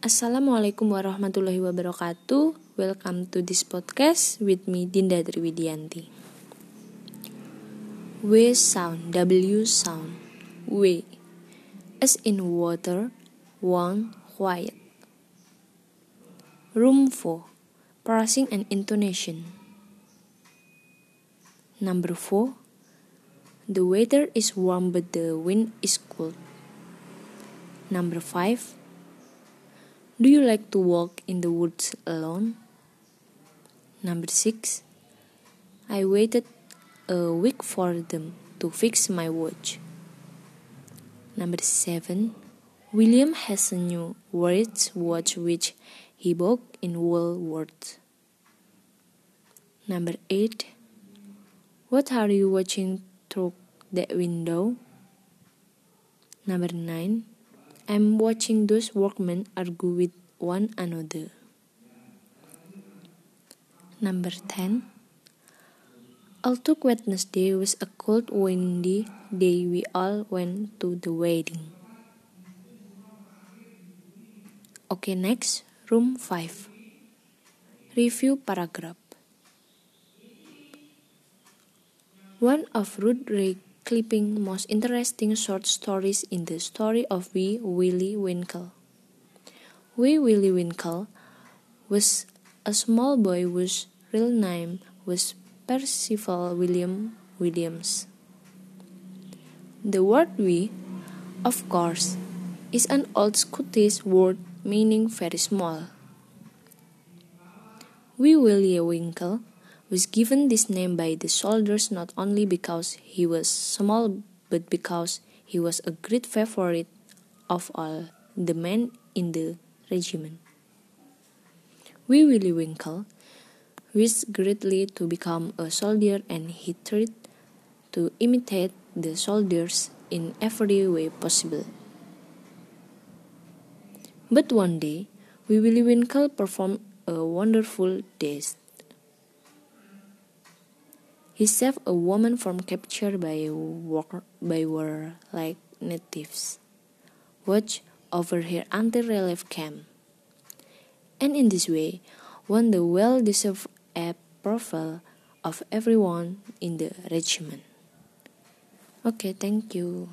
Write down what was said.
Assalamualaikum warahmatullahi wabarakatuh. Welcome to this podcast with me Dinda Triwidianti. W sound, W sound, W. As in water, one, quiet. Room 4, parsing and intonation. Number 4, the weather is warm but the wind is cold. Number 5, do you like to walk in the woods alone? Number 6. I waited a week for them to fix my watch. Number 7. William has a new watch watch which he bought in Woolworths. Number 8. What are you watching through that window? Number 9. I'm watching those workmen argue with one another. Number 10. Although Wednesday was a cold, windy day, we all went to the wedding. Okay, next, room 5. Review paragraph. One of Ray Kipling most interesting short stories in the story of Wee Willie Winkie. Wee Willie Winkie was a small boy whose real name was Percival William Williams. The word wee, of course, is an old Scottish word meaning very small. Wee Willie Winkie was given this name by the soldiers not only because he was small but because he was a great favorite of all the men in the regiment. Wee Willie Winkie wished greatly to become a soldier and he tried to imitate the soldiers in every way possible. But one day, Wee Willie Winkie performed a wonderful deed. He saved a woman from capture by war, by war-like natives. Watch over her until relief came. And in this way, won the well-deserved approval of everyone in the regiment. Okay, thank you.